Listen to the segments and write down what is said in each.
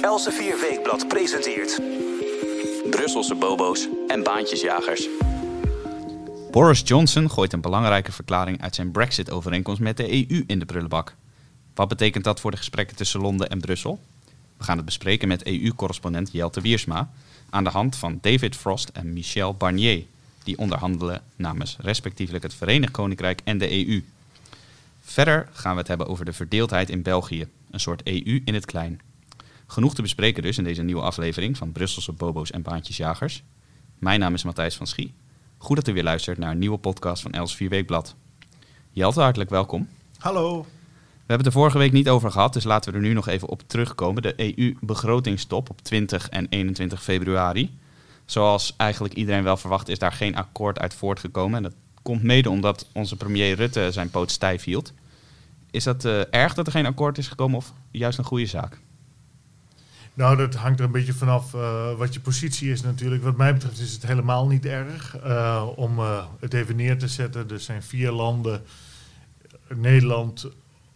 Elsevier Weekblad presenteert... Brusselse bobo's en baantjesjagers. Boris Johnson gooit een belangrijke verklaring uit zijn Brexit-overeenkomst met de EU in de prullenbak. Wat betekent dat voor de gesprekken tussen Londen en Brussel? We gaan het bespreken met EU-correspondent Jelte Wiersma aan de hand van David Frost en Michel Barnier, die onderhandelen namens respectievelijk het Verenigd Koninkrijk en de EU. Verder gaan we het hebben over de verdeeldheid in België, een soort EU in het klein. Genoeg te bespreken dus in deze nieuwe aflevering van Brusselse Bobo's en Baantjesjagers. Mijn naam is Matthijs van Schie. Goed dat u weer luistert naar een nieuwe podcast van Els 4 Weekblad. Jelte, hartelijk welkom. Hallo. We hebben het er vorige week niet over gehad, dus laten we er nu nog even op terugkomen. De EU-begrotingstop op 20 en 21 februari. Zoals eigenlijk iedereen wel verwacht, is daar geen akkoord uit voortgekomen. En dat komt mede omdat onze premier Rutte zijn poot stijf hield. Is dat uh, erg dat er geen akkoord is gekomen of juist een goede zaak? Nou, dat hangt er een beetje vanaf uh, wat je positie is natuurlijk. Wat mij betreft is het helemaal niet erg. Uh, om uh, het even neer te zetten, er zijn vier landen, Nederland,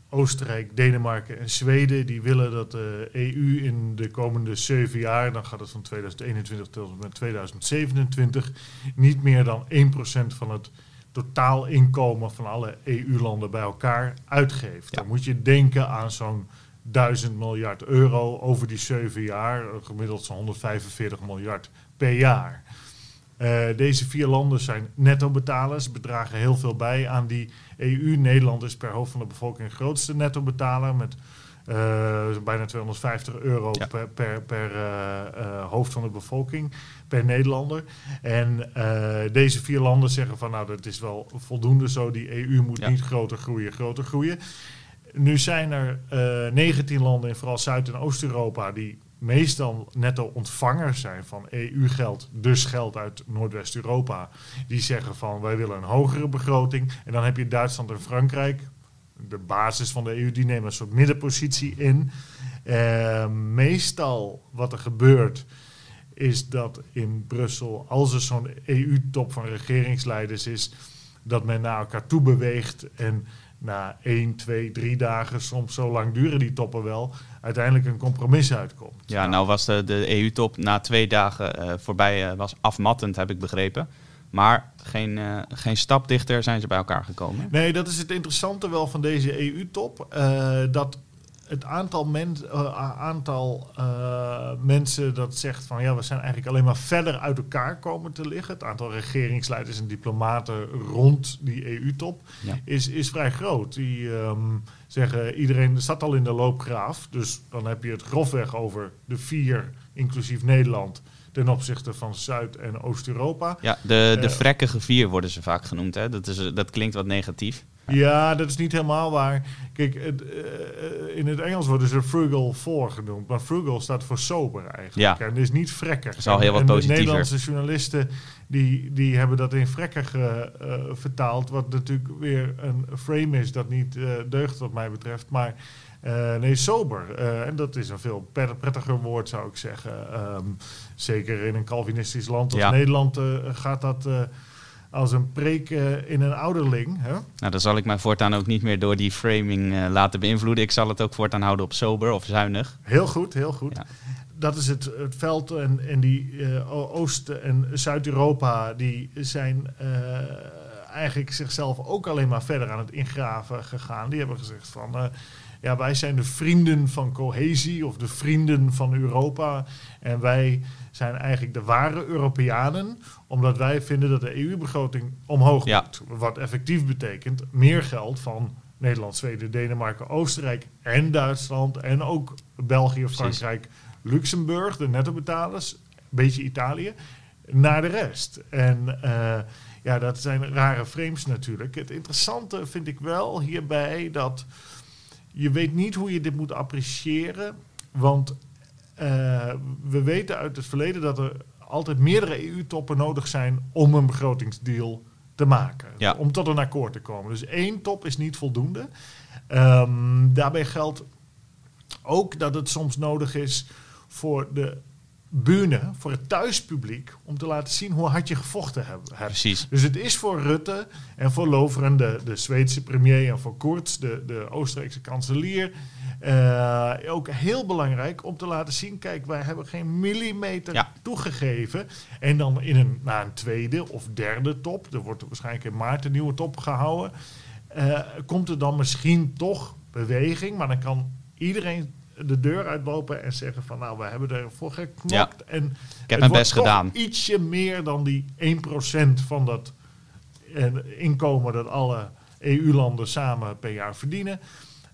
Oostenrijk, Denemarken en Zweden, die willen dat de EU in de komende zeven jaar, dan gaat het van 2021 tot en met 2027, niet meer dan 1% van het totaal inkomen van alle EU-landen bij elkaar uitgeeft. Ja. Dan moet je denken aan zo'n 1000 miljard euro over die zeven jaar, gemiddeld zo'n 145 miljard per jaar. Uh, deze vier landen zijn netto-betalers, bedragen heel veel bij aan die EU. Nederland is per hoofd van de bevolking de grootste netto-betaler met uh, bijna 250 euro ja. per, per, per uh, hoofd van de bevolking, per Nederlander. En deze vier landen zeggen van nou dat is wel voldoende zo, die EU moet ja. niet groter groeien, groter groeien. Nu zijn er uh, 19 landen in vooral Zuid- en Oost-Europa die meestal netto ontvangers zijn van EU-geld, dus geld uit Noordwest-Europa. Die zeggen van wij willen een hogere begroting. En dan heb je Duitsland en Frankrijk, de basis van de EU, die nemen een soort middenpositie in. Uh, meestal wat er gebeurt is dat in Brussel, als er zo'n EU-top van regeringsleiders is, dat men naar elkaar toe beweegt en na één, twee, drie dagen, soms zo lang duren die toppen wel, uiteindelijk een compromis uitkomt. Ja, nou was de, de EU-top na twee dagen uh, voorbij, uh, was afmattend, heb ik begrepen. Maar geen, uh, geen stap dichter zijn ze bij elkaar gekomen. Nee, dat is het interessante wel van deze EU-top. dat het aantal, uh, aantal uh, mensen dat zegt van ja, we zijn eigenlijk alleen maar verder uit elkaar komen te liggen. Het aantal regeringsleiders en diplomaten rond die EU-top ja. is, is vrij groot. Die um, zeggen iedereen staat al in de loopgraaf. Dus dan heb je het grofweg over de vier, inclusief Nederland ten opzichte van Zuid- en Oost-Europa. Ja, de, de uh, vrekkige vier worden ze vaak genoemd. Hè? Dat, is, dat klinkt wat negatief. Ja, dat is niet helemaal waar. Kijk, het, uh, in het Engels worden ze frugal voor genoemd. Maar frugal staat voor sober eigenlijk. Ja. En is niet vrekkig. Dat is al heel wat positiever. De Nederlandse journalisten die, die hebben dat in vrekkig uh, vertaald. Wat natuurlijk weer een frame is dat niet deugt wat mij betreft. Maar nee, sober. en dat is een veel prettiger woord zou ik zeggen. Um, zeker in een Calvinistisch land als Ja. Nederland gaat dat als een preek uh, in een ouderling. Hè? Nou, dan zal ik mij voortaan ook niet meer door die framing uh, laten beïnvloeden. Ik zal het ook voortaan houden op sober of zuinig. Heel goed, heel goed. Ja. Dat is het, het veld en, en die uh, Oost- en Zuid-Europa, die zijn eigenlijk zichzelf ook alleen maar verder aan het ingraven gegaan. Die hebben gezegd van, ja, wij zijn de vrienden van cohesie of de vrienden van Europa. En wij zijn eigenlijk de ware Europeanen, omdat wij vinden dat de EU-begroting omhoog Ja. moet. Wat effectief betekent meer geld van Nederland, Zweden, Denemarken, Oostenrijk en Duitsland en ook België, Frankrijk, Luxemburg, de nettobetalers, een beetje Italië, naar de rest. En uh, ja, dat zijn rare frames natuurlijk. Het interessante vind ik wel hierbij dat je weet niet hoe je dit moet appreciëren, want uh, we weten uit het verleden dat er altijd meerdere EU-toppen nodig zijn om een begrotingsdeal te maken. Ja. Om tot een akkoord te komen. Dus één top is niet voldoende. Um, daarbij geldt ook dat het soms nodig is voor de bühne, voor het thuispubliek, om te laten zien hoe hard je gevochten hebt. Precies. Dus het is voor Rutte en voor Loveren, de, de Zweedse premier, en voor Kurz, de, de Oostenrijkse kanselier, Eh, ook heel belangrijk om te laten zien, kijk, wij hebben geen millimeter Ja. toegegeven. En dan in een, na een tweede of derde top, er wordt waarschijnlijk in maart een nieuwe top gehouden, eh, komt er dan misschien toch beweging, maar dan kan iedereen de deur uitlopen en zeggen van nou, we hebben ervoor geknokt. En Ik heb het mijn best gedaan. ietsje meer dan die 1% van dat eh, inkomen dat alle EU-landen samen per jaar verdienen.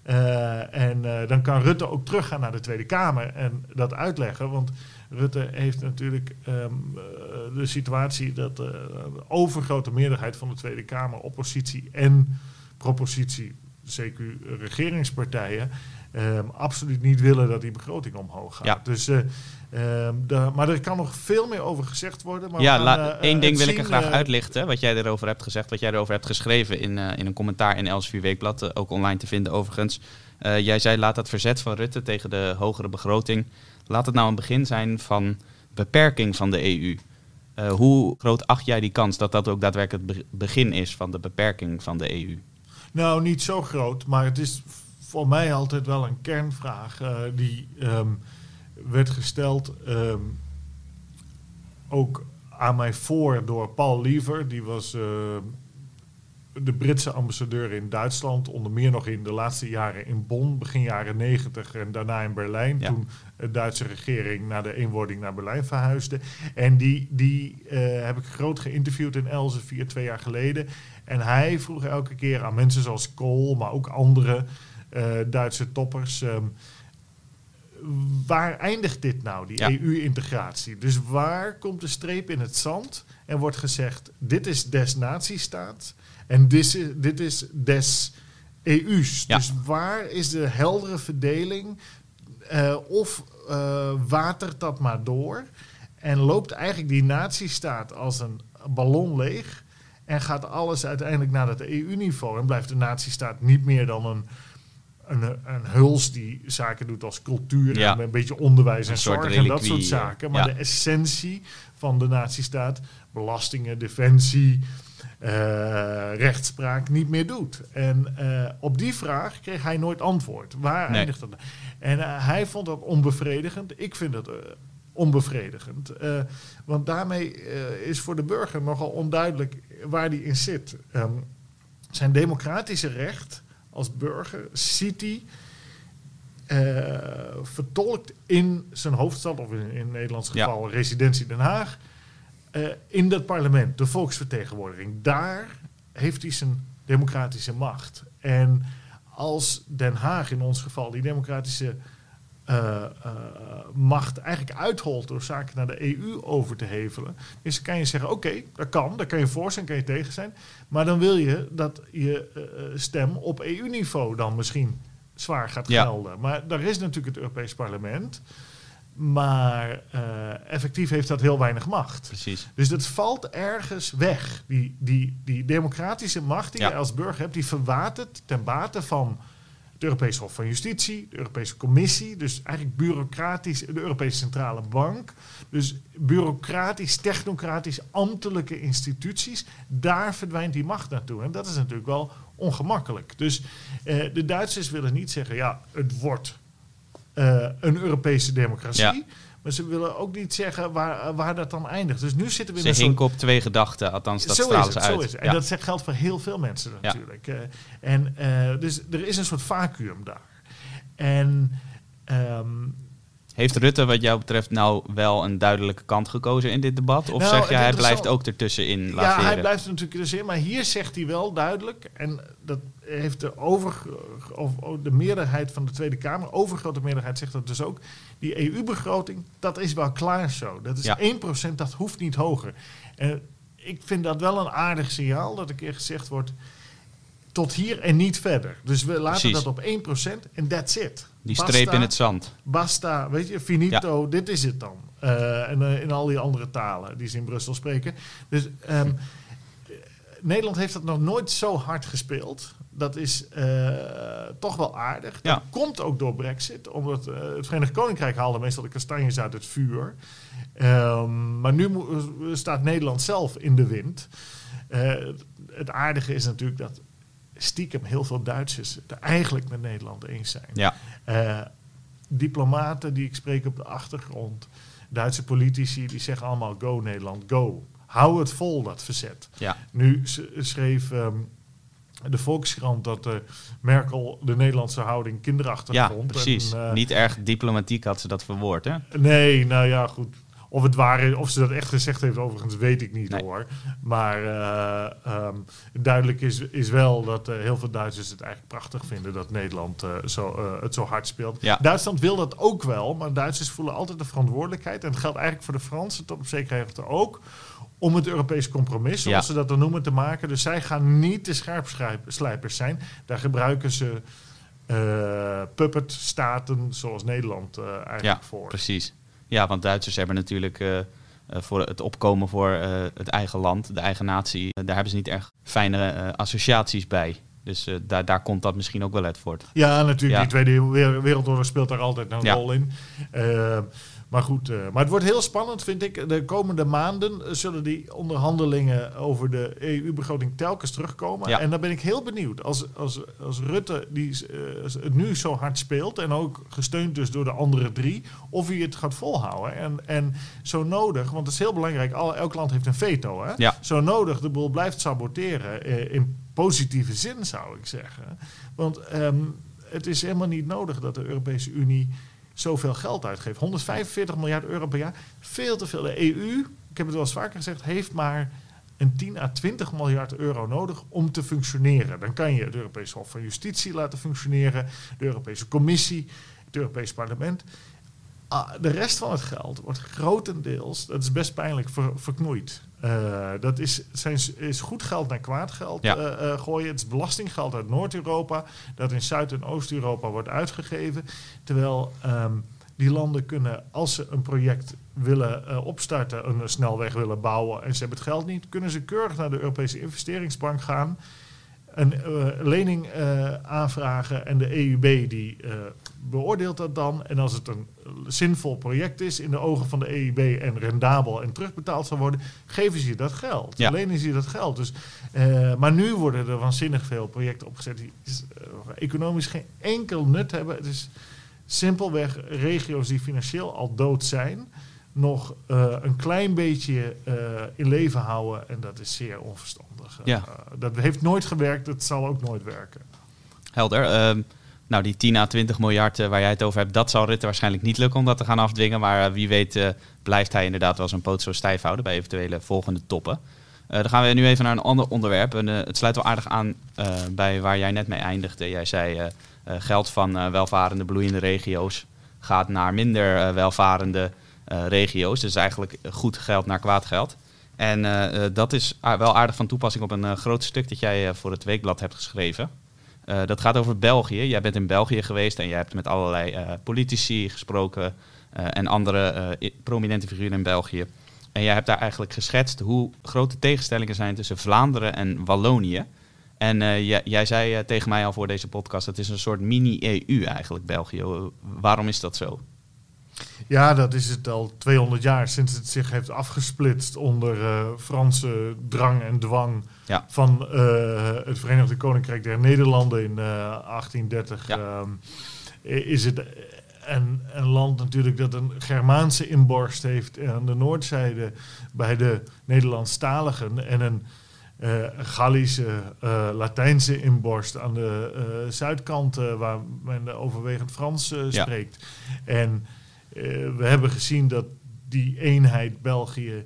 Eh, en eh, dan kan Rutte ook teruggaan naar de Tweede Kamer en dat uitleggen. Want Rutte heeft natuurlijk ehm, eh, de situatie dat de overgrote meerderheid van de Tweede Kamer, oppositie en propositie, CQ regeringspartijen, ehm, absoluut niet willen dat die begroting omhoog gaat. Ja. Dus, eh, ehm, de- maar er kan nog veel meer over gezegd worden. Maar ja, la- gaan, eh, één ding wil ik er graag eh, uitlichten. Wat jij erover hebt gezegd, wat jij erover hebt geschreven in, in een commentaar in Elsevier Weekblad. ook online te vinden overigens. Jij zei, laat dat verzet van Rutte tegen de hogere begroting. Laat het nou een begin zijn van beperking van de EU. Hoe groot acht jij die kans dat dat ook daadwerkelijk het be- begin is van de beperking van de EU? Nou, niet zo groot, maar het is voor mij altijd wel een kernvraag eh, die ehm, werd gesteld ehm, ook aan mij voor door Paul Liever. Die was eh, de Britse ambassadeur in Duitsland, onder meer nog in de laatste jaren in Bonn, begin jaren negentig en daarna in Berlijn. Ja. Toen de Duitse regering na de eenwording naar Berlijn verhuisde. En die, die eh, heb ik groot geïnterviewd in Elsevier twee jaar geleden. En hij vroeg elke keer aan mensen zoals Kool, maar ook andere eh, Duitse toppers. ehm, waar eindigt dit nou, die Ja. EU-integratie? Dus waar komt de streep in het zand en wordt gezegd: dit is des natiestaat en dit is, dit is des EU's. Ja. Dus waar is de heldere verdeling? Eh, of eh, watert dat maar door en loopt eigenlijk die natiestaat als een ballon leeg en gaat alles uiteindelijk naar het EU-niveau en blijft de natiestaat niet meer dan een, een, een huls die zaken doet als cultuur Ja. en een beetje onderwijs en Een zorg en dat soort zaken. Maar ja. de essentie van de natiestaat, belastingen, defensie, rechtspraak niet meer doet. En eh, op die vraag kreeg hij nooit antwoord. Waar Nee. eindigt dat? En eh, hij vond dat onbevredigend. Ik vind dat eh, onbevredigend. Eh, want daarmee eh, is voor de burger nogal onduidelijk waar die in zit. Ehm, zijn democratische recht als burger ziet hij eh, vertolkt in zijn hoofdstad, of in, in het Nederlands Ja. geval residentie Den Haag, eh, in dat parlement, de volksvertegenwoordiging. Daar heeft hij zijn democratische macht. En als Den Haag in ons geval die democratische eh, eh, macht eigenlijk uitholt door zaken naar de EU over te hevelen, dus kan je zeggen: oké, dat kan, daar kan je voor zijn, kan je tegen zijn, maar dan wil je dat je stem op EU-niveau dan misschien zwaar gaat Ja. gelden. Maar daar is natuurlijk het Europees Parlement. Maar eh, effectief heeft dat heel weinig macht. Precies. Dus dat valt ergens weg. Die, die, die democratische macht die Ja. je als burger hebt, die verwatert ten bate van het Europees Hof van Justitie, de Europese Commissie, dus eigenlijk bureaucratisch, de Europese Centrale Bank. Dus bureaucratisch, technocratisch, ambtelijke instituties, daar verdwijnt die macht naartoe. En dat is natuurlijk wel ongemakkelijk. Dus eh, de Duitsers willen niet zeggen, ja, het wordt eh, een Europese democratie. Ja. Maar ze willen ook niet zeggen waar, waar dat dan eindigt. Dus nu zitten we in Ze een soort op twee gedachten, althans dat zo stralen ze uit. Zo is het. En Ja. dat geldt voor heel veel mensen Ja. natuurlijk. Eh, en, eh, dus er is een soort vacuüm daar. En ehm, Heeft Rutte wat jou betreft nou wel een duidelijke kant gekozen in dit debat? Of Nou, zeg je hij blijft ook ertussenin ja, laveren? hij blijft er natuurlijk dus in. Maar hier zegt hij wel duidelijk, en dat heeft de, over, of, de meerderheid van de Tweede Kamer, overgrote meerderheid zegt dat dus ook. Die EU-begroting, dat is wel klaar zo. Dat is Ja. 1%, dat hoeft niet hoger. En ik vind dat wel een aardig signaal dat een keer gezegd wordt. Tot hier en niet verder. Dus we laten Precies. dat op 1% en that's it. Die Basta, streep in het zand. Basta, weet je, finito, dit is het dan. Eh, en eh, in al die andere talen die ze in Brussel spreken. Dus ehm, eh, Nederland heeft dat nog nooit zo hard gespeeld. Dat is eh, toch wel aardig. Ja. Dat komt ook door Brexit, omdat het Verenigd Koninkrijk haalde meestal de kastanjes uit het vuur. Ehm, maar nu staat Nederland zelf in de wind. Het aardige is natuurlijk dat stiekem heel veel Duitsers het eigenlijk met Nederland eens zijn. Ja. Eh, diplomaten die ik spreek op de achtergrond, Duitse politici, die zeggen allemaal go Nederland, go. Hou het vol, dat verzet. Ja. Nu schreef ehm, de Volkskrant dat eh, Merkel de Nederlandse houding kinderachtig Ja, vond. precies. En, eh, Niet erg diplomatiek had ze dat verwoord, hè? Nee, nou ja, goed. Of het waar is, of ze dat echt gezegd heeft, overigens weet ik niet Nee. hoor. Maar eh, ehm, duidelijk is, is wel dat eh, heel veel Duitsers het eigenlijk prachtig vinden dat Nederland eh, zo, het zo hard speelt. Ja. Duitsland wil dat ook wel, maar Duitsers voelen altijd de verantwoordelijkheid. En het geldt eigenlijk voor de Fransen tot op zekere hoogte ook. Om het Europees compromis, zoals Ja. ze dat dan noemen, te maken. Dus zij gaan niet de scherpslijpers zijn. Daar gebruiken ze puppetstaten zoals Nederland eh, eigenlijk Ja, voor. precies. Ja, want Duitsers hebben natuurlijk eh, eh, voor het opkomen voor eh, het eigen land, de eigen natie, daar hebben ze niet erg fijne associaties bij. Dus daar, daar komt dat misschien ook wel uit voort. Ja, natuurlijk. Ja. Die Tweede Wer- Wereldoorlog speelt daar altijd een Ja. rol in. Maar goed, eh, maar het wordt heel spannend, vind ik. De komende maanden eh, zullen die onderhandelingen over de EU-begroting telkens terugkomen. Ja. En dan ben ik heel benieuwd. Als, als, als Rutte die, eh, het nu zo hard speelt en ook gesteund dus door de andere drie, of hij het gaat volhouden. En, en zo nodig, want het is heel belangrijk, al, elk land heeft een veto. Hè? Ja. Zo nodig de boel blijft saboteren. in positieve zin zou ik zeggen. Want ehm, het is helemaal niet nodig dat de Europese Unie zoveel geld uitgeeft. 145 miljard euro per jaar. Veel te veel. De EU, ik heb het wel eens vaker gezegd, heeft maar een 10 à 20 miljard euro nodig om te functioneren. Dan kan je het Europese Hof van Justitie laten functioneren, de Europese Commissie, het Europees Parlement. Ah, de rest van het geld wordt grotendeels, dat is best pijnlijk, ver- verknoeid. Eh, dat is, zijn, is goed geld naar kwaad geld Ja. eh, eh, gooien. Het is belastinggeld uit Noord-Europa dat in Zuid- en Oost-Europa wordt uitgegeven. Terwijl ehm, die landen kunnen, als ze een project willen opstarten, een snelweg willen bouwen en ze hebben het geld niet, kunnen ze keurig naar de Europese investeringsbank gaan een lening aanvragen en de EUB die eh, beoordeelt dat dan. En als het een zinvol project is in de ogen van de EUB en rendabel en terugbetaald zal worden, geven ze je dat geld. Ja. Lenen ze je dat geld. Dus, eh, maar nu worden er waanzinnig veel projecten opgezet die is, eh, economisch geen enkel nut hebben. Het is simpelweg regio's die financieel al dood zijn, nog eh, een klein beetje in leven houden. En dat is zeer onverstandig. Ja. Dat heeft nooit gewerkt, het zal ook nooit werken. Helder. Nou, die 10 à 20 miljard eh, waar jij het over hebt, dat zal Rutte waarschijnlijk niet lukken om dat te gaan afdwingen. Maar eh, wie weet eh, blijft hij inderdaad wel zijn poot zo stijf houden bij eventuele volgende toppen. Dan gaan we nu even naar een ander onderwerp. Het sluit wel aardig aan bij waar jij net mee eindigde. Jij zei geld van welvarende, bloeiende regio's gaat naar minder welvarende regio's. Dus eigenlijk goed geld naar kwaad geld. En dat is wel aardig van toepassing op een groot stuk dat jij voor het Weekblad hebt geschreven. Eh, dat gaat over België. Jij bent in België geweest en jij hebt met allerlei eh, politici gesproken eh, en andere prominente figuren in België. En jij hebt daar eigenlijk geschetst hoe grote tegenstellingen zijn tussen Vlaanderen en Wallonië. En jij, jij zei tegen mij al voor deze podcast, het is een soort mini-EU eigenlijk, België. Waarom is dat zo? Ja, dat is het al 200 jaar sinds het zich heeft afgesplitst onder eh, Franse drang en dwang Ja. van eh, het Verenigde Koninkrijk der Nederlanden in eh, 1830. Ja. ehm, is het een, een land natuurlijk dat een Germaanse inborst heeft aan de noordzijde bij de Nederlandstaligen en een eh, Gallische, eh, Latijnse inborst aan de eh, zuidkant eh, waar men overwegend Frans eh, Ja. spreekt. En eh, we hebben gezien dat die eenheid België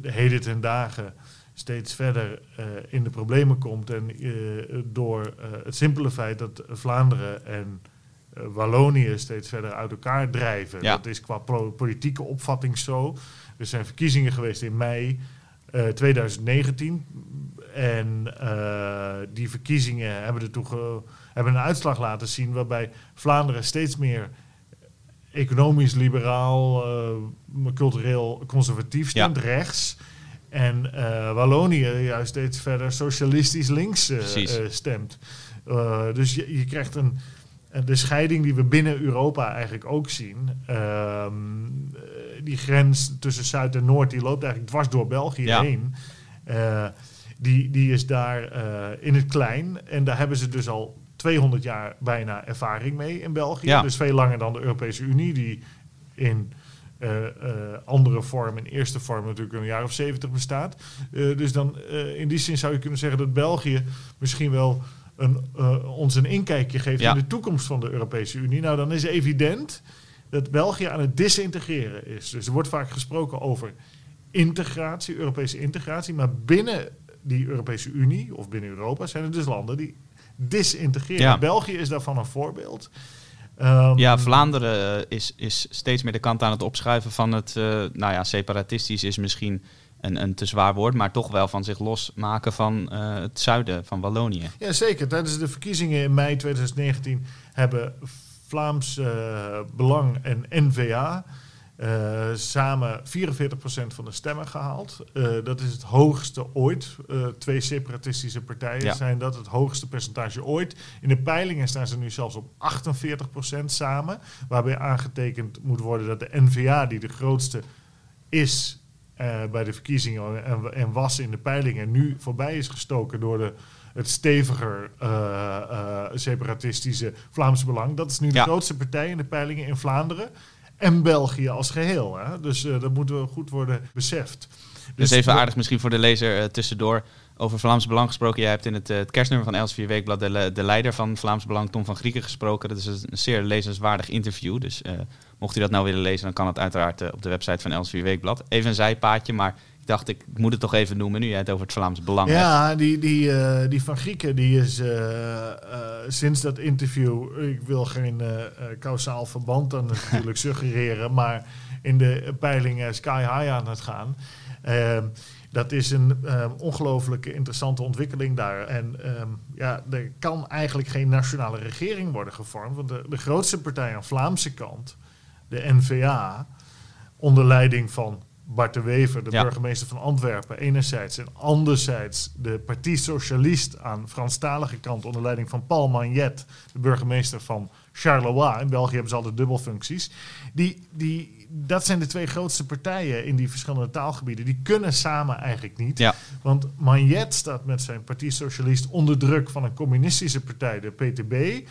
de heden ten dagen steeds verder eh, in de problemen komt. En eh, door eh, het simpele feit dat Vlaanderen en eh, Wallonië steeds verder uit elkaar drijven. Ja. Dat is qua politieke opvatting zo. Er zijn verkiezingen geweest in mei eh, 2019. En eh, die verkiezingen hebben, ertoe hebben een uitslag laten zien waarbij Vlaanderen steeds meer economisch liberaal, eh, cultureel conservatief stemt, rechts. En eh, Wallonië juist steeds verder socialistisch links eh, stemt. Dus je, je krijgt een, en de scheiding die we binnen Europa eigenlijk ook zien. ehm, eh, die grens tussen Zuid en Noord, die loopt eigenlijk dwars door België Ja. heen. Die, die is daar in het klein. En daar hebben ze dus al 200 jaar bijna ervaring mee in België. Ja. Dus veel langer dan de Europese Unie, die in eh, eh, andere vorm, in eerste vorm natuurlijk een jaar of 70 bestaat. Eh, dus dan in die zin zou je kunnen zeggen dat België misschien wel een, ons een inkijkje geeft Ja. in de toekomst van de Europese Unie. Nou, dan is evident dat België aan het disintegreren is. Dus er wordt vaak gesproken over integratie, Europese integratie, maar binnen die Europese Unie of binnen Europa zijn er dus landen die disintegreren. Ja. België is daarvan een voorbeeld. Ehm, Ja, Vlaanderen eh, is, is steeds meer de kant aan het opschuiven van het, eh, nou ja, separatistisch is misschien een, een te zwaar woord, maar toch wel van zich losmaken van eh, het zuiden van Wallonië. Ja, zeker. Tijdens de verkiezingen in mei 2019 hebben Vlaams Belang en N-VA eh, samen 44% van de stemmen gehaald. Eh, dat is het hoogste ooit. Eh, twee separatistische partijen Ja. zijn dat het hoogste percentage ooit. In de peilingen staan ze nu zelfs op 48% samen. Waarbij aangetekend moet worden dat de N-VA, die de grootste is bij de verkiezingen en, en was in de peilingen, nu voorbij is gestoken door de, het steviger separatistische Vlaamse Belang. Dat is nu de grootste partij in de peilingen in Vlaanderen. En België als geheel. Hè? Dus eh, dat moet goed worden beseft. Dus even de- aardig misschien voor de lezer eh, tussendoor. Over Vlaams Belang gesproken. Jij hebt in het, eh, het kerstnummer van Elsevier Weekblad de, le- de leider van Vlaams Belang, Tom van Grieken, gesproken. Dat is een zeer lezenswaardig interview. Dus mocht u dat nou willen lezen, dan kan het uiteraard op de website van Elsevier Weekblad. Even een zijpaadje, maar dacht, ik moet het toch even noemen nu jij het over het Vlaams Belang hebt. Ja, die, die, eh, die van Grieken, die is eh, eh, sinds dat interview, ik wil geen kausaal verband dan natuurlijk suggereren, maar in de peilingen sky high aan het gaan. Ehm, dat is een ehm, ongelooflijke interessante ontwikkeling daar. En ehm, ja, er kan eigenlijk geen nationale regering worden gevormd, want de, de grootste partij aan de Vlaamse kant, de N-VA, onder leiding van Bart de Wever, de Ja. burgemeester van Antwerpen, enerzijds. En anderzijds de Partie Socialist aan Franstalige kant onder leiding van Paul Magnet, de burgemeester van Charleroi. In België hebben ze altijd dubbelfuncties. Die, die, dat zijn de twee grootste partijen in die verschillende taalgebieden. Die kunnen samen eigenlijk niet. Ja. Want Magnet staat met zijn Partie Socialist onder druk van een communistische partij, de PTB.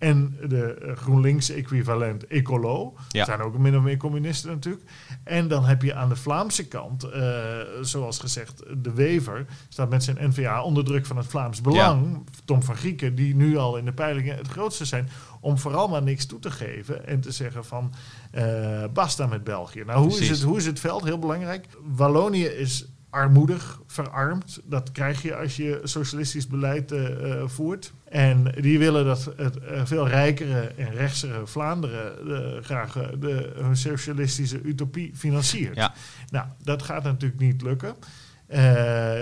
En de eh, GroenLinks-equivalent Ecolo. Ja. zijn ook min of meer communisten natuurlijk. En dan heb je aan de Vlaamse kant, eh, zoals gezegd, de Wever staat met zijn NVA onder druk van het Vlaams Belang. Tom van Grieken, die nu al in de peilingen het grootste zijn. Om vooral maar niks toe te geven en te zeggen van eh, basta met België. Nou, hoe is, het, hoe is het veld? Heel belangrijk. Wallonië is armoedig, verarmd. Dat krijg je als je socialistisch beleid eh, eh, voert. En die willen dat het eh, veel rijkere en rechtsere Vlaanderen graag de, hun socialistische utopie financiert. Ja. Nou, dat gaat natuurlijk niet lukken.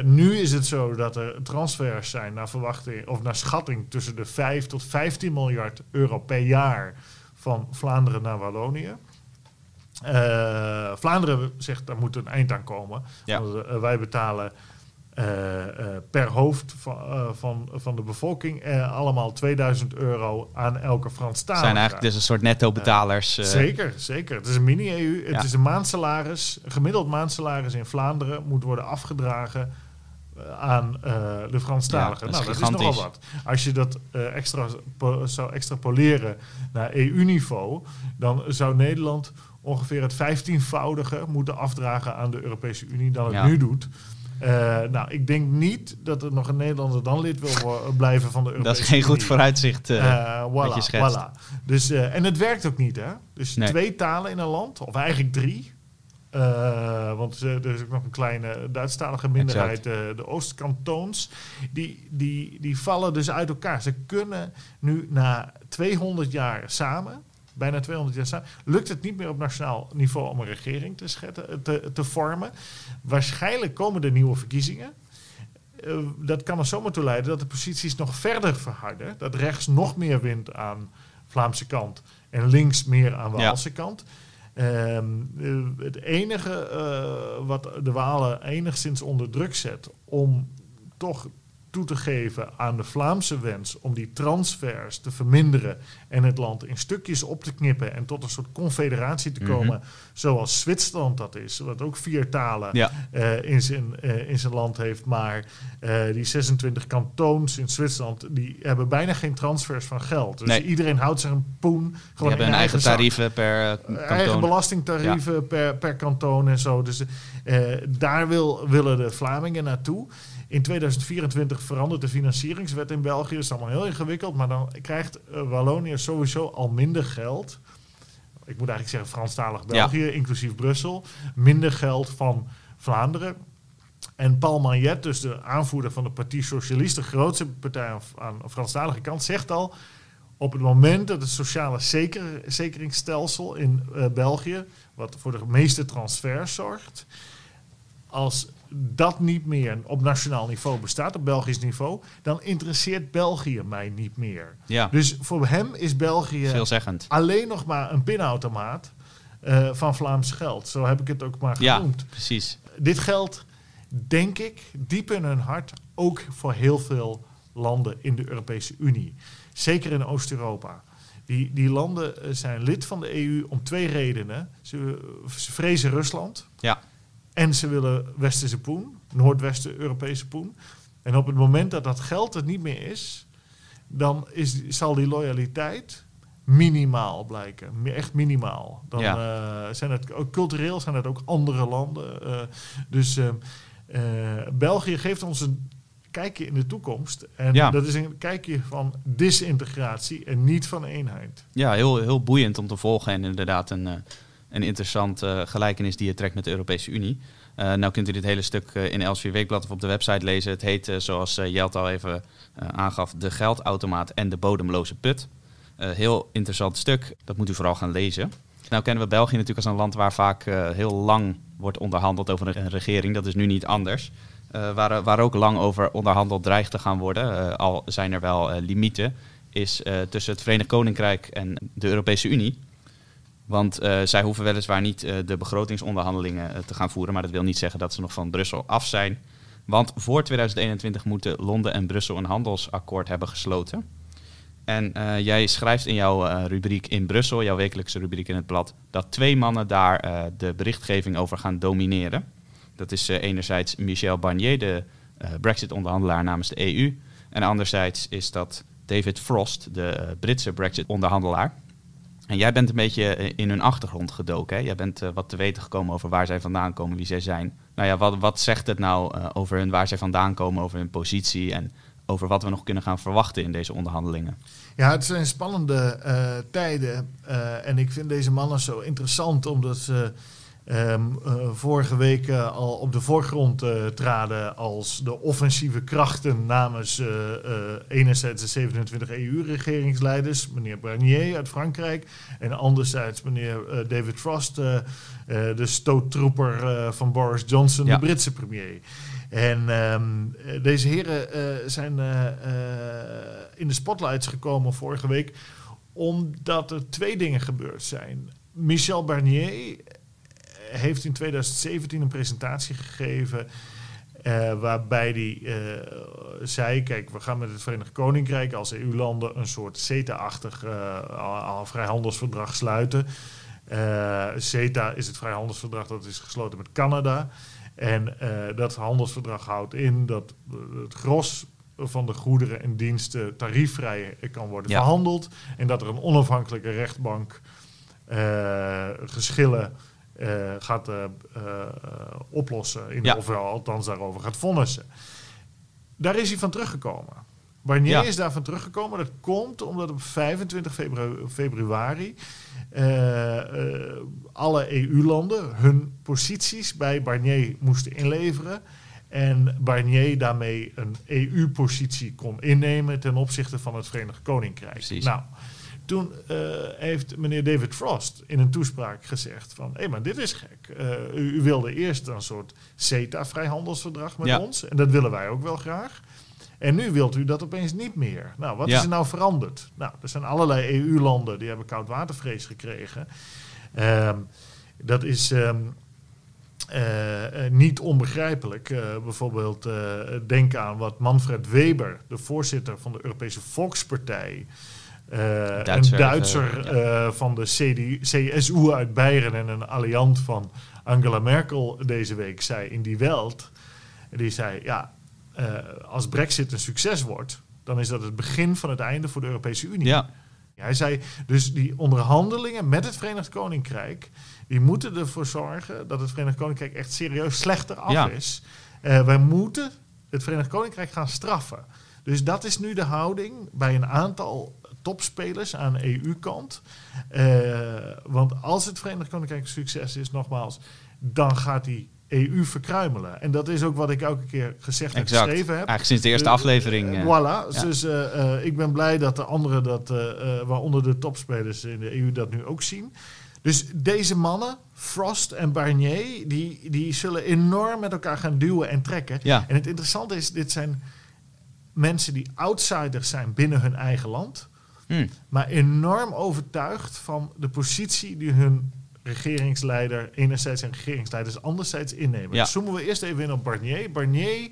Nu is het zo dat er transfers zijn naar verwachting of naar schatting tussen de 5 tot 15 miljard euro per jaar van Vlaanderen naar Wallonië. Eh, Vlaanderen zegt daar moet een eind aan komen. Ja. Want, eh, wij betalen eh, per hoofd van, van, van de bevolking allemaal 2000 euro aan elke Franstalige. zijn eigenlijk dus een soort netto-betalers. Zeker, zeker. Het is een mini-EU. Het Ja. is een maandsalaris. Een gemiddeld maandsalaris in Vlaanderen moet worden afgedragen aan de Franstaligen. Ja, dat is nou, dat is nogal wat. Als je dat extra zou extrapoleren naar EU-niveau, dan zou Nederland ongeveer het vijftienvoudige moeten afdragen aan de Europese Unie dan het Ja. nu doet. Eh, nou, ik denk niet dat er nog een Nederlander dan lid wil blijven van de Europese dat is geen goed vooruitzicht. Eh, voilà. Dus, en het werkt ook niet, hè? Dus Nee. twee talen in een land, of eigenlijk drie. Want er is ook nog een kleine Duitsstalige minderheid, de Oostkantoons. Die, die, die vallen dus uit elkaar. Ze kunnen nu na 200 jaar samen, bijna 200 jaar samen, lukt het niet meer op nationaal niveau om een regering te, schetten, te, te vormen. Waarschijnlijk komen er nieuwe verkiezingen. Eh, dat kan er zomaar toe leiden dat de posities nog verder verharden. Dat rechts nog meer wint aan Vlaamse kant en links meer aan Waalse kant. Ehm, eh, het enige eh, wat de Walen enigszins onder druk zet om toch toe te geven aan de Vlaamse wens om die transfers te verminderen en het land in stukjes op te knippen en tot een soort confederatie te Mhm. komen, zoals Zwitserland dat is, wat ook vier talen Ja. eh, in, zijn, eh, in zijn land heeft, maar eh, die 26 kantoons in Zwitserland, die hebben bijna geen transfers van geld. Dus Nee. iedereen houdt zich een poen Die gewoon hebben in hun eigen tarieven per eh, Eigen belastingtarieven per, per kantoon en zo. Dus daar wil, willen de Vlamingen naartoe. In 2024 verandert de financieringswet in België. Dat is allemaal heel ingewikkeld. Maar dan krijgt eh, Wallonië sowieso al minder geld. Ik moet eigenlijk zeggen Franstalig België, inclusief Brussel. Minder geld van Vlaanderen. En Paul Magnet, dus de aanvoerder van de Partie Socialist, de grootste partij aan, aan de Franstalige kant, zegt al... op het moment dat het sociale zeker, zekeringsstelsel in eh, België... wat voor de meeste transfers zorgt... als dat niet meer op nationaal niveau bestaat, op Belgisch niveau... dan interesseert België mij niet meer. Ja, Dus voor hem is België alleen nog maar een pinautomaat... eh, van Vlaams geld. Zo heb ik het ook maar Ja, genoemd precies. dit geldt, denk ik, diep in hun hart ook voor heel veel landen in de Europese Unie. Zeker in Oost-Europa. Die, die landen eh, zijn lid van de EU om twee redenen. Ze, ze vrezen Rusland Ja, en ze willen Westerse poen, Noordwesten Europese poen. En op het moment dat dat geld er niet meer is, dan is, zal die loyaliteit minimaal blijken. Echt minimaal. Dan eh, zijn het ook cultureel zijn het ook andere landen. eh, dus eh, eh, België geeft ons een kijkje in de toekomst. En Ja. dat is een kijkje van disintegratie en niet van eenheid. ja heel, heel boeiend om te volgen en inderdaad een, een interessant eh, gelijkenis die je trekt met de Europese Unie. Eh, nou kunt u dit hele stuk eh, in Elsevier Weekblad of op de website lezen. Het heet, zoals Jelt al even aangaf, De geldautomaat en de bodemloze put. Heel interessant stuk, dat moet u vooral gaan lezen. Nou kennen we België natuurlijk als een land waar vaak heel lang wordt onderhandeld over een regering. Dat is nu niet anders. Waar, waar ook lang over onderhandeld dreigt te gaan worden, al zijn er wel limieten, is tussen het Verenigd Koninkrijk en de Europese Unie. Want eh, zij hoeven weliswaar niet eh, de begrotingsonderhandelingen eh, te gaan voeren, maar dat wil niet zeggen dat ze nog van Brussel af zijn. Want voor 2021 moeten Londen en Brussel een handelsakkoord hebben gesloten. En jij schrijft in jouw rubriek in Brussel, jouw wekelijkse rubriek in het blad, dat twee mannen daar de berichtgeving over gaan domineren. Dat is enerzijds Michel Barnier, de Brexit-onderhandelaar namens de EU. En anderzijds is dat David Frost, de Britse Brexit-onderhandelaar. En jij bent een beetje eh, in hun achtergrond gedoken. Hè? Jij bent eh, wat te weten gekomen over waar zij vandaan komen, wie zij zijn. Nou ja, wat, wat zegt het nou eh, over hun, waar zij vandaan komen, over hun positie en over wat we nog kunnen gaan verwachten in deze onderhandelingen? Ja, het zijn spannende tijden. en ik vind deze mannen zo interessant omdat ze ehm, eh, vorige week eh, al op de voorgrond eh, traden als de offensieve krachten namens enerzijds de 27 EU-regeringsleiders, meneer Barnier uit Frankrijk, en anderzijds meneer David Frost, de stoottroeper van Boris Johnson, Ja. de Britse premier. En ehm, eh, deze heren zijn in de spotlights gekomen vorige week omdat er twee dingen gebeurd zijn. Michel Barnier heeft in 2017 een presentatie gegeven eh, waarbij hij eh, zei, kijk, we gaan met het Verenigd Koninkrijk als EU-landen een soort CETA-achtig al vrijhandelsverdrag sluiten. CETA is het vrijhandelsverdrag dat is gesloten met Canada. En dat handelsverdrag houdt in dat het gros van de goederen en diensten tariefvrij kan worden Ja. verhandeld. En dat er een onafhankelijke rechtbank geschillen eh, gaat eh, eh, oplossen. In, Ja. Of wel, althans daarover gaat vonnissen. Daar is hij van teruggekomen. Barnier Ja. is daarvan teruggekomen. Dat komt omdat op 25 febru- februari alle EU-landen hun posities bij Barnier moesten inleveren. En Barnier daarmee een EU-positie kon innemen ten opzichte van het Verenigd Koninkrijk. Precies. Nou, toen eh, heeft meneer David Frost in een toespraak gezegd van... hé, maar dit is gek. Eh, u, u wilde eerst een soort CETA-vrijhandelsverdrag met Ja. ons. En dat willen wij ook wel graag. En nu wilt u dat opeens niet meer. Nou, wat Ja. is er nou veranderd? Nou, er zijn allerlei EU-landen die hebben koudwatervrees gekregen. Ehm, dat is... ehm, eh, niet onbegrijpelijk. Bijvoorbeeld denk aan wat Manfred Weber, de voorzitter van de Europese Volkspartij, Duitser, een Duitser eh, ja. eh, van de CSU uit Beieren en een alliant van Angela Merkel deze week zei in die Welt. Die zei, ja, eh, als Brexit een succes wordt, dan is dat het begin van het einde voor de Europese Unie. Ja, Hij zei dus die onderhandelingen met het Verenigd Koninkrijk, die moeten ervoor zorgen dat het Verenigd Koninkrijk echt serieus slechter af Ja. is. Eh, wij moeten het Verenigd Koninkrijk gaan straffen. Dus dat is nu de houding bij een aantal topspelers aan de EU-kant. Eh, want als het Verenigd Koninkrijk een succes is, nogmaals, dan gaat die EU verkruimelen. En dat is ook wat ik elke keer gezegd en geschreven heb. Eigenlijk sinds de eerste Eh, aflevering. eh, voilà. ja. Dus ik ben blij dat de anderen dat, waaronder de topspelers in de EU, dat nu ook zien. Dus deze mannen, Frost en Barnier, die, die zullen enorm met elkaar gaan duwen en trekken. Ja. En het interessante is, dit zijn mensen die outsiders zijn binnen hun eigen land, hm, maar enorm overtuigd van de positie die hun regeringsleider enerzijds en regeringsleiders anderzijds innemen. Ja. Dus zoomen we eerst even in op Barnier. Barnier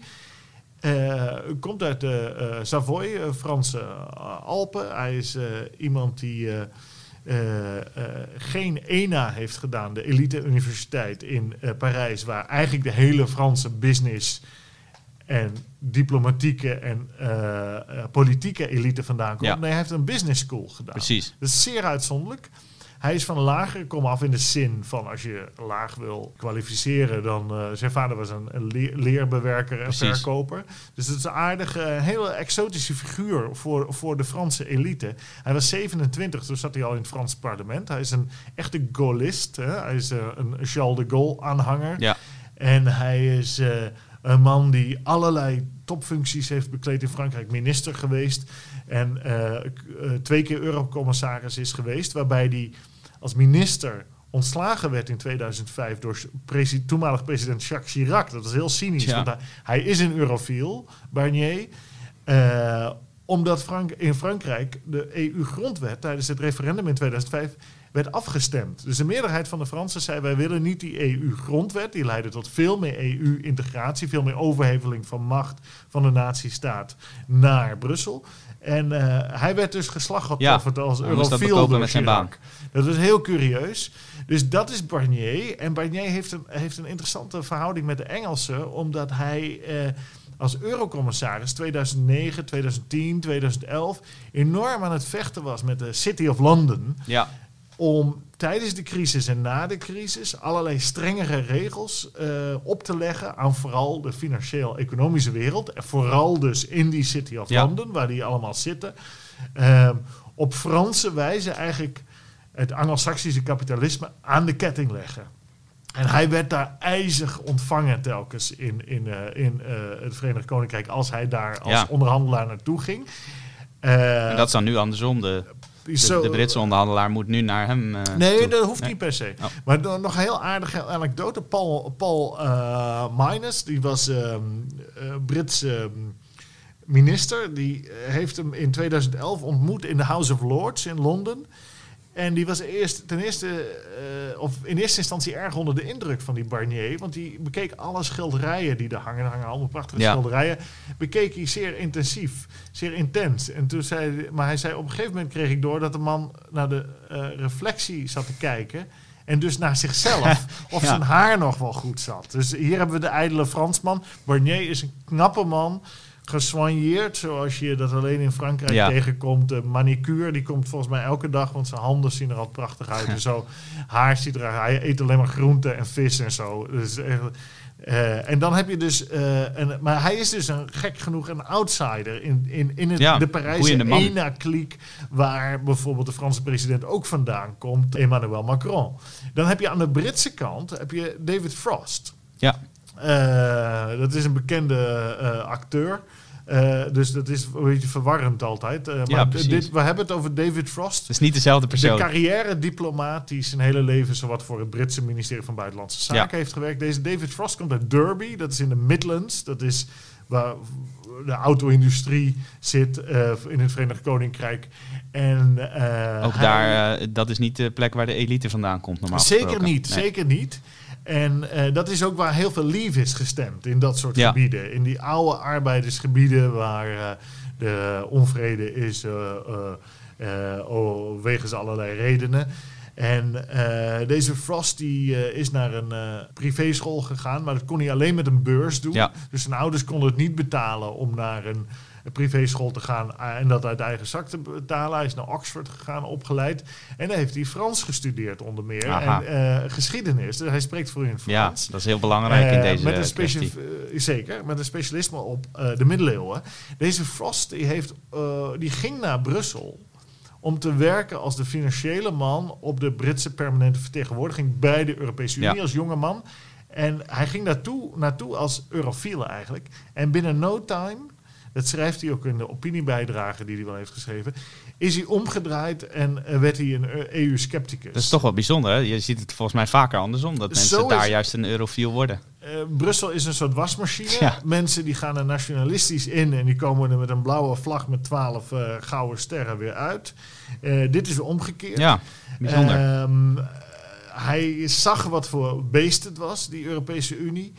eh, komt uit de eh, Savoy, eh, Franse Alpen. Hij is iemand die geen ENA heeft gedaan, de elite universiteit in Parijs, waar eigenlijk de hele Franse business en diplomatieke en eh, eh, politieke elite vandaan komt. Ja. Nee, hij heeft een business school gedaan. precies. Dat is zeer uitzonderlijk. Hij is van een lagere kom af in de zin van als je laag wil kwalificeren, dan uh, zijn vader was een, een leer, leerbewerker en Precies. verkoper. Dus het is een aardige, een hele exotische figuur voor, voor de Franse elite. Hij was 27, toen zat hij al in het Franse parlement. Hij is een echte Gaullist. Hè? Hij is uh, een Charles de Gaulle aanhanger. Ja. En hij is uh, een man die allerlei topfuncties heeft bekleed in Frankrijk. Minister geweest en uh, twee keer eurocommissaris is geweest. Waarbij hij als minister ontslagen werd in 2005 door presi toenmalig president Jacques Chirac. Dat is heel cynisch, Ja. want hij, hij, is een eurofiel, Barnier. Uh, omdat Frank in Frankrijk de EU-grondwet tijdens het referendum in 2005 werd afgestemd. Dus de meerderheid van de Fransen zei: wij willen niet die EU-grondwet. Die leidde tot veel meer EU-integratie, veel meer overheveling van macht van de nazistaat naar Brussel. En uh, hij werd dus geslachtofferd ja, als eurofiel dat door met zijn baan. Dat is heel curieus. Dus dat is Barnier. En Barnier heeft een, heeft een interessante verhouding met de Engelsen, omdat hij uh, als eurocommissaris 2009, 2010, 2011 enorm aan het vechten was met de City of London. Ja. Om tijdens de crisis en na de crisis allerlei strengere regels uh, op te leggen aan vooral de financieel-economische wereld. En vooral dus in die City of Ja. London, waar die allemaal zitten. Uh, op Franse wijze eigenlijk het Anglo-Saxische kapitalisme aan de ketting leggen. En hij werd daar ijzig ontvangen telkens in, in, uh, in uh, het Verenigd Koninkrijk als hij daar als Ja. onderhandelaar naartoe ging. En dat is dan nu andersom. De, de, Britse onderhandelaar moet nu naar hem. Uh, nee, toe. dat hoeft nee. niet per se. Oh. Maar nog een heel aardige anekdote. Paul, Paul uh, Minus, die was um, Brits um, minister. Die heeft hem in 2011 ontmoet in de House of Lords in Londen. En die was eerst, ten eerste, uh, of in eerste instantie erg onder de indruk van die Barnier. Want die bekeek alle schilderijen die er hangen. Er hangen allemaal prachtige Ja. schilderijen. Bekeek hij zeer intensief, zeer intens. En toen zei, maar hij zei, op een gegeven moment kreeg ik door dat de man naar de uh, reflectie zat te kijken. En dus naar zichzelf, of Ja. zijn haar nog wel goed zat. Dus hier hebben we de ijdele Fransman. Barnier is een knappe man gesoigneerd, zoals je dat alleen in Frankrijk Ja. tegenkomt. De manicure, die komt volgens mij elke dag, want zijn handen zien er al prachtig uit en zo. Haar ziet er hij eet alleen maar groente en vis en zo. Dus echt, eh, en dan heb je dus, eh, een, maar hij is dus een gek genoeg een outsider in, in, in het, Ja, de Parijse. ENA-kliek, waar bijvoorbeeld de Franse president ook vandaan komt, Emmanuel Macron. Dan heb je aan de Britse kant heb je David Frost. Ja. Uh, dat is een bekende uh, acteur. Uh, dus dat is een beetje verwarrend altijd. maar Ja, precies. dit, we hebben het over David Frost. Het is niet dezelfde persoon. De carrière diplomaat die zijn hele leven zowat voor het Britse ministerie van Buitenlandse Zaken Ja. heeft gewerkt. Deze David Frost komt uit Derby, dat is in de Midlands. Dat is waar de auto-industrie zit uh, in het Verenigd Koninkrijk. En, Ook hij- daar, dat is niet de plek waar de elite vandaan komt normaal Zeker gesproken. niet, Nee. zeker niet. En eh, dat is ook waar heel veel lief is gestemd in dat soort Ja. gebieden. In die oude arbeidersgebieden waar eh, de onvrede is oh, wegens allerlei redenen. En deze Frost die, is naar een privéschool gegaan, maar dat kon hij alleen met een beurs doen. Ja. Dus zijn ouders konden het niet betalen om naar een, een privéschool te gaan eh, en dat uit eigen zak te betalen. Hij is naar Oxford gegaan, opgeleid. En daar heeft hij Frans gestudeerd onder meer. Aha. En eh, geschiedenis. Dus hij spreekt voor in Ja, Frans. dat is heel belangrijk in Eh, deze met een kwestie. zeker, met een specialisme op de middeleeuwen. Deze Frost die heeft, die ging naar Brussel om te werken als de financiële man op de Britse permanente vertegenwoordiging bij de Europese Unie Ja. als jonge man. En hij ging daartoe, naartoe als eurofiele eigenlijk. En binnen no time, dat schrijft hij ook in de opiniebijdrage die hij wel heeft geschreven, is hij omgedraaid en eh, werd hij een EU-scepticus. Dat is toch wel bijzonder, hè? Je ziet het volgens mij vaker andersom, dat mensen Zo daar juist een eurofiel worden. Eh, Brussel is een soort wasmachine. Ja. Mensen die gaan er nationalistisch in en die komen er met een blauwe vlag met twaalf eh, gouden sterren weer uit. Eh, dit is omgekeerd. Ja, bijzonder. Ehm, eh, hij zag wat voor beest het was, die Europese Unie.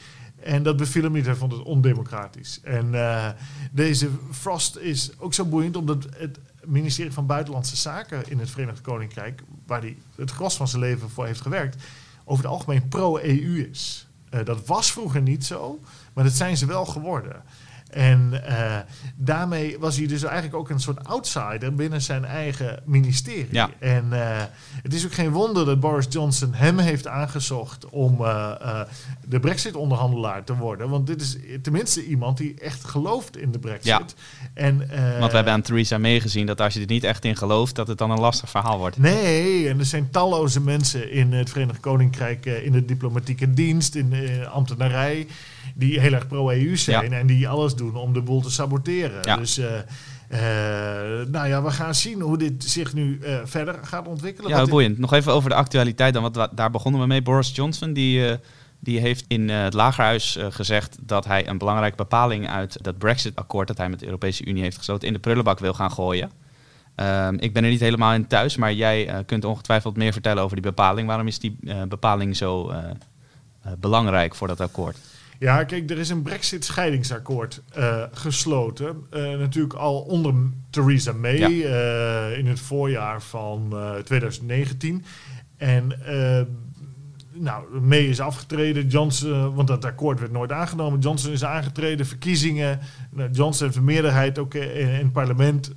En dat beviel hem niet, hij vond het ondemocratisch. En eh, deze Frost is ook zo boeiend omdat het ministerie van Buitenlandse Zaken in het Verenigd Koninkrijk, waar hij het gros van zijn leven voor heeft gewerkt, over het algemeen pro-EU is. Eh, dat was vroeger niet zo, maar dat zijn ze wel geworden. En eh, daarmee was hij dus eigenlijk ook een soort outsider binnen zijn eigen ministerie. Ja. En eh, het is ook geen wonder dat Boris Johnson hem heeft aangezocht om eh, de Brexit-onderhandelaar te worden. Want dit is tenminste iemand die echt gelooft in de Brexit. Ja. En, Want we hebben aan Theresa May gezien dat als je er niet echt in gelooft, dat het dan een lastig verhaal wordt. Nee, en er zijn talloze mensen in het Verenigd Koninkrijk, in de diplomatieke dienst, in de ambtenarij, die heel erg pro-EU zijn en die alles doen om de boel te saboteren. Ja. Dus, eh, eh, nou ja, we gaan zien hoe dit zich nu eh, verder gaat ontwikkelen. Ja, boeiend. Nog even over de actualiteit dan, want wa- daar begonnen we mee. Boris Johnson, die, die heeft in het Lagerhuis gezegd dat hij een belangrijke bepaling uit dat Brexit-akkoord dat hij met de Europese Unie heeft gesloten in de prullenbak wil gaan gooien. Ehm, ik ben er niet helemaal in thuis, maar jij kunt ongetwijfeld meer vertellen over die bepaling. Waarom is die bepaling zo belangrijk voor dat akkoord? Ja, kijk, er is een Brexit-scheidingsakkoord eh, gesloten. Eh, natuurlijk al onder Theresa May Ja. eh, in het voorjaar van eh, 2019. En nou, May is afgetreden. Johnson, want dat akkoord werd nooit aangenomen. Johnson is aangetreden, verkiezingen. Nou, Johnson heeft een meerderheid ook in, het parlement.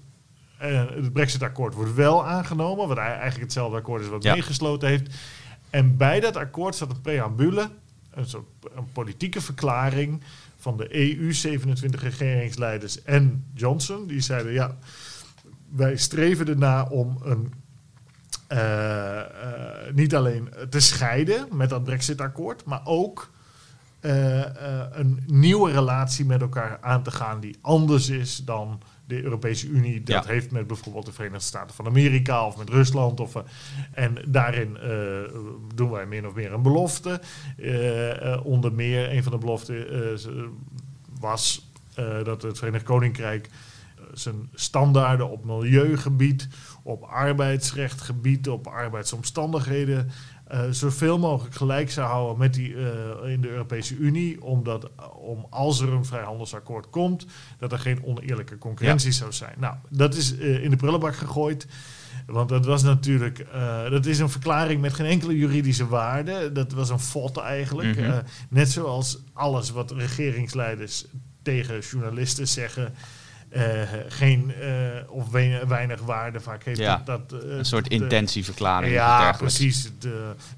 Het Brexit-akkoord wordt wel aangenomen, wat eigenlijk hetzelfde akkoord is wat Ja. meegesloten heeft. En bij dat akkoord staat een preambule, een soort een politieke verklaring van de EU, 27 regeringsleiders en Johnson. Die zeiden, ja, wij streven erna om een, eh, eh, niet alleen te scheiden met dat Brexit-akkoord, maar ook eh, een nieuwe relatie met elkaar aan te gaan die anders is dan de Europese Unie dat Ja. heeft met bijvoorbeeld de Verenigde Staten van Amerika of met Rusland. Of, eh, en daarin eh, doen wij min of meer een belofte. Eh, onder meer, een van de beloften was dat het Verenigd Koninkrijk zijn standaarden op milieugebied, op arbeidsrechtgebied, op arbeidsomstandigheden eh, zoveel mogelijk gelijk zou houden met die eh, in de Europese Unie, omdat eh, om als er een vrijhandelsakkoord komt, dat er geen oneerlijke concurrentie zou zijn. Nou, dat is in de prullenbak gegooid. Want dat was natuurlijk, dat is een verklaring met geen enkele juridische waarde. Dat was een fot eigenlijk. Mhm. Net zoals alles wat regeringsleiders tegen journalisten zeggen, eh, geen eh, of we- weinig waarde vaak heeft. Ja, dat, dat, eh, Een soort intentieverklaring. ja, precies.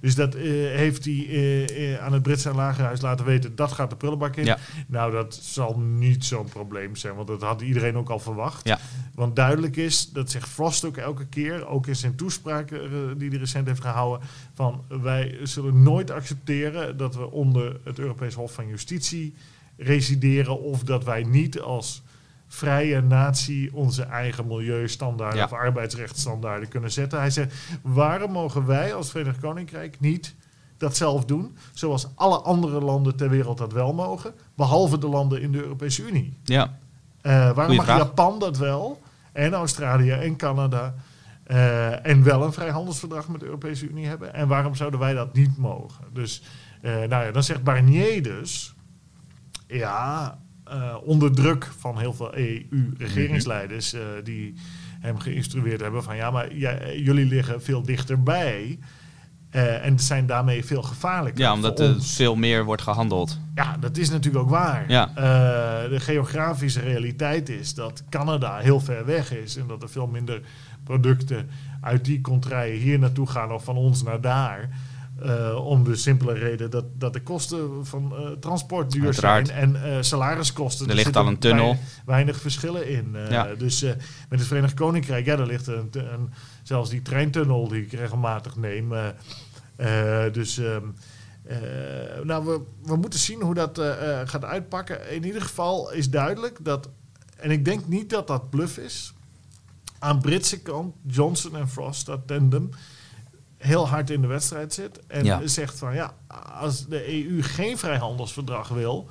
Dus dat heeft hij aan het Britse lagerhuis laten weten. Dat gaat de prullenbak in. Ja. Nou, dat zal niet zo'n probleem zijn. Want dat had iedereen ook al verwacht. Ja. Want duidelijk is, dat zegt Frost ook elke keer. Ook in zijn toespraak die hij recent heeft gehouden. Van wij zullen nooit accepteren dat we onder het Europees Hof van Justitie resideren. Of dat wij niet als vrije natie onze eigen milieustandaarden Ja. of arbeidsrechtsstandaarden kunnen zetten. Hij zegt, waarom mogen wij als Verenigd Koninkrijk niet dat zelf doen, zoals alle andere landen ter wereld dat wel mogen, behalve de landen in de Europese Unie? Ja, Eh, waarom Goeie mag vraag. Japan dat wel, en Australië en Canada, eh, en wel een vrijhandelsverdrag met de Europese Unie hebben. En waarom zouden wij dat niet mogen? Dus eh, nou ja, dan zegt Barnier dus, ja, eh, onder druk van heel veel EU-regeringsleiders die hem geïnstrueerd hebben van ja, maar jullie liggen veel dichterbij. Uh, en zijn daarmee veel gevaarlijker. Ja, omdat er veel meer wordt gehandeld. Ja, dat is natuurlijk ook waar. Ja. Uh, de geografische realiteit is dat Canada heel ver weg is en dat er veel minder producten uit die contraien hier naartoe gaan of van ons naar daar. Uh, om de simpele reden dat, dat de kosten van uh, transport duur Uiteraard. zijn en uh, salariskosten. Er ligt al een tunnel. Weinig, verschillen in. Ja. Dus met het Verenigd Koninkrijk, ja, daar ligt een, een, zelfs die treintunnel die ik regelmatig neem. dus um, nou, we, we moeten zien hoe dat gaat uitpakken. In ieder geval is duidelijk dat, en ik denk niet dat dat bluff is. Aan Britse kant, Johnson en Frost, dat tandem heel hard in de wedstrijd zit. En Ja. zegt van ja, als de EU geen vrijhandelsverdrag wil,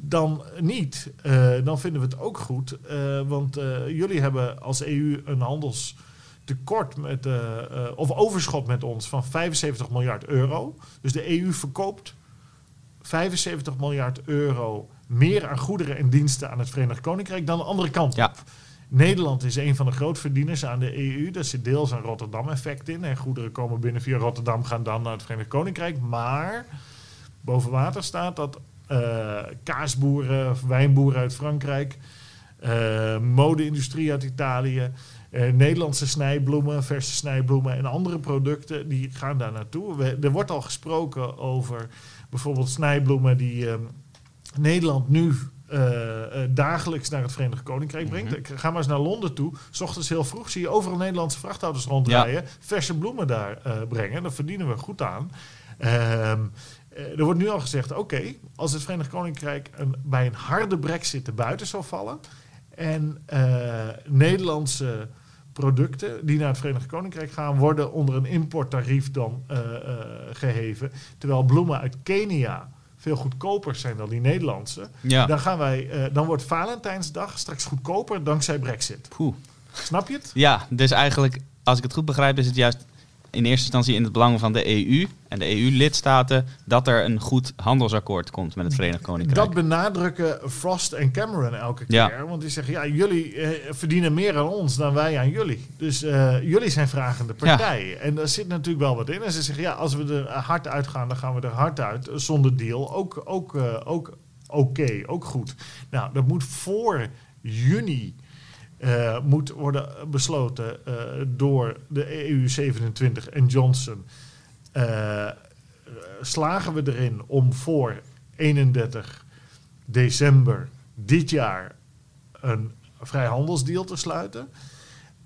dan niet. Eh, dan vinden we het ook goed. eh, want eh, jullie hebben als EU een handelstekort met, of overschot met ons van 75 miljard euro. Dus de EU verkoopt 75 miljard euro meer aan goederen en diensten aan het Verenigd Koninkrijk dan de andere kant Ja. Nederland is een van de grootverdieners aan de EU. Daar zit deels een Rotterdam-effect in. En goederen komen binnen via Rotterdam, gaan dan naar het Verenigd Koninkrijk. Maar boven water staat dat eh, kaasboeren, wijnboeren uit Frankrijk, eh mode-industrie uit Italië, eh, Nederlandse snijbloemen, verse snijbloemen en andere producten, die gaan daar naartoe. Er wordt al gesproken over bijvoorbeeld snijbloemen die eh, Nederland nu eh, eh, dagelijks naar het Verenigd Koninkrijk brengt. Mhm. Ik ga maar eens naar Londen toe. S ochtends heel vroeg zie je overal Nederlandse vrachtauto's rondrijden. Verse bloemen daar eh, brengen. Daar verdienen we goed aan. Ehm, eh, er wordt nu al gezegd, oké, als het Verenigd Koninkrijk een, bij een harde brexit er buiten zou vallen... en Nederlandse producten die naar het Verenigd Koninkrijk gaan... worden onder een importtarief dan eh, eh, geheven. Terwijl bloemen uit Kenia veel goedkoper zijn dan die Nederlandse... Ja. Dan, gaan wij, eh, dan wordt Valentijnsdag straks goedkoper dankzij Brexit. Poeh. Snap je het? Ja, dus eigenlijk, als ik het goed begrijp, is het juist in eerste instantie in het belang van de EU en de EU-lidstaten dat er een goed handelsakkoord komt met het Verenigd Koninkrijk. Dat benadrukken Frost en Cameron elke Ja. keer. Want die zeggen, ja, jullie eh, verdienen meer aan ons dan wij aan jullie. Dus eh, jullie zijn vragende partij. En daar zit natuurlijk wel wat in. En ze zeggen, ja, als we er hard uitgaan, dan gaan we er hard uit. Zonder deal. Ook ook, eh, ook oké, ook goed. Nou, dat moet voor juni eh, moet worden besloten eh, door de EU27 en Johnson. Eh, slagen we erin om voor 31 december dit jaar een vrijhandelsdeal te sluiten?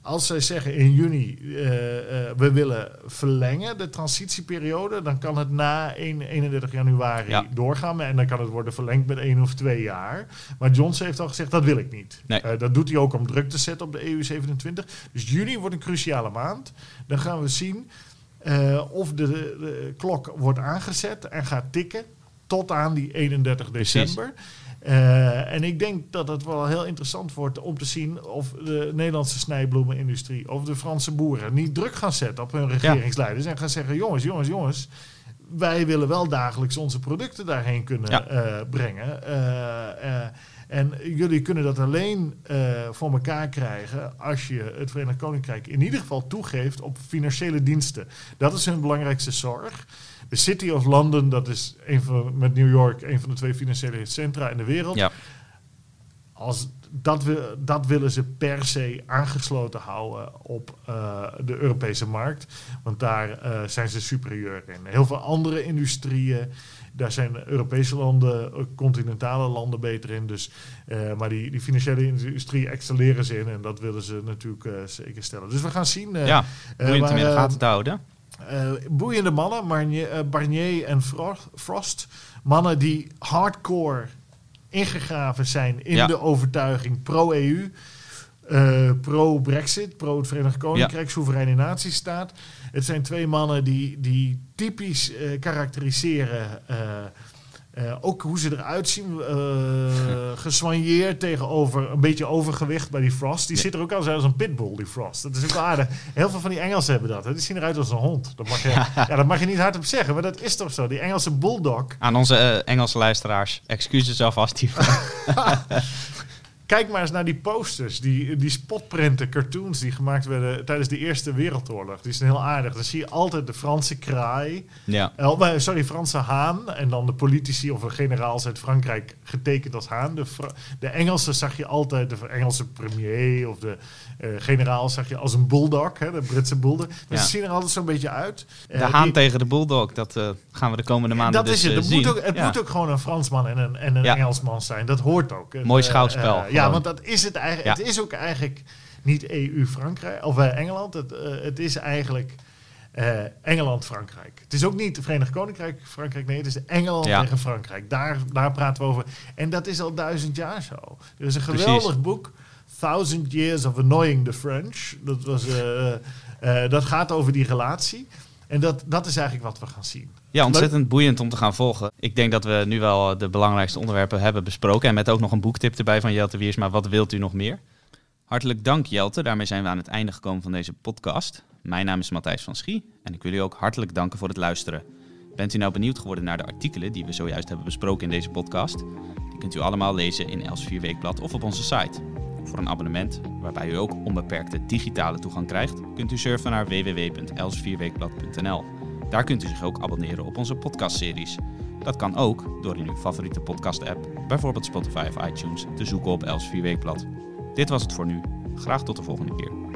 Als zij zeggen in juni, eh, eh, we willen verlengen de transitieperiode, dan kan het na 1 31 januari Ja. doorgaan. En dan kan het worden verlengd met één of twee jaar. Maar Johnson heeft al gezegd, dat wil ik niet. Nee. Eh, dat doet hij ook om druk te zetten op de EU27. Dus juni wordt een cruciale maand. Dan gaan we zien of de, de klok wordt aangezet en gaat tikken tot aan die 31 Precies. Eh, en ik denk dat het wel heel interessant wordt om te zien of de Nederlandse snijbloemenindustrie of de Franse boeren niet druk gaan zetten op hun regeringsleiders en gaan zeggen: jongens, jongens, jongens. Wij willen wel dagelijks onze producten daarheen kunnen Ja. eh, brengen. Eh, en jullie kunnen dat alleen voor elkaar krijgen als je het Verenigd Koninkrijk in ieder geval toegeeft op financiële diensten. Dat is hun belangrijkste zorg. De City of London, dat is een van, met New York een van de twee financiële centra in de wereld. Ja. Als dat, we, dat willen ze per se aangesloten houden op eh, de Europese markt. Want daar eh, zijn ze superieur in. Heel veel andere industrieën, daar zijn Europese landen, eh, continentale landen beter in. Dus, maar die, die financiële industrie excelleren ze in. En dat willen ze natuurlijk zeker stellen. Dus we gaan zien. ja, eh, boeiend om in de gaten te houden. Eh, boeiende mannen, Barnier, eh, Barnier en Fro- Frost. Mannen die hardcore ingegraven zijn in Ja. de overtuiging pro-EU, eh, pro-Brexit, pro het Verenigd Koninkrijk, soevereine natiestaat. Het zijn twee mannen die, die typisch karakteriseren eh, Eh, ook hoe ze eruit zien, uh, gesoigneerd tegenover een beetje overgewicht bij die Frost. Die zit er ook al als een pitbull, die Frost. Dat is ook aardig. Heel veel van die Engelsen hebben dat. Hè. Die zien eruit als een hond. Dat mag, je, ja, dat mag je niet hardop zeggen, maar dat is toch zo. Die Engelse bulldog. Aan onze uh, Engelse luisteraars, excuses alvast hiervoor. Kijk maar eens naar die posters, die, die spotprinten, cartoons die gemaakt werden tijdens de Eerste Wereldoorlog. Die zijn heel aardig. Dan zie je altijd de Franse kraai, ja. Uh, sorry, Franse haan. En dan de politici of de generaals uit Frankrijk getekend als haan. De, de Engelsen zag je altijd, de Engelse premier of de uh, generaal zag je als een bulldog, hè, de Britse bulldog. Dus ja. ze zien er altijd zo'n beetje uit. Uh, de haan tegen de bulldog, dat gaan we de komende maanden dat dus, is het. het moet ook, het moet ook gewoon een Fransman en een, en een Engelsman zijn. Dat hoort ook. Mooi schouwspel. Ja, want dat is het eigenlijk. Het is ook eigenlijk niet EU-Frankrijk of Engeland. Het, het is eigenlijk uh, Engeland-Frankrijk. Het is ook niet het Verenigd Koninkrijk-Frankrijk, nee, het is Engeland ja. tegen Frankrijk. Daar, daar praten we over. En dat is al duizend jaar zo. Er is een geweldig Precies. boek, Thousand Years of Annoying the French. Dat, was, dat gaat over die relatie. En dat, dat is eigenlijk wat we gaan zien. Ja, ontzettend boeiend om te gaan volgen. Ik denk dat we nu wel de belangrijkste onderwerpen hebben besproken. En met ook nog een boektip erbij van Jelte Wiersma. Wat wilt u nog meer? Hartelijk dank Jelte. Daarmee zijn we aan het einde gekomen van deze podcast. Mijn naam is Matthijs van Schie en ik wil u ook hartelijk danken voor het luisteren. Bent u nou benieuwd geworden naar de artikelen die we zojuist hebben besproken in deze podcast? Die kunt u allemaal lezen in Els Weekblad of op onze site. Voor een abonnement, waarbij u ook onbeperkte digitale toegang krijgt, kunt u surfen naar www.elsvierweekblad.nl. Daar kunt u zich ook abonneren op onze podcastseries. Dat kan ook door in uw favoriete podcast-app, bijvoorbeeld Spotify of iTunes, te zoeken op Els Weekblad. Dit was het voor nu. Graag tot de volgende keer.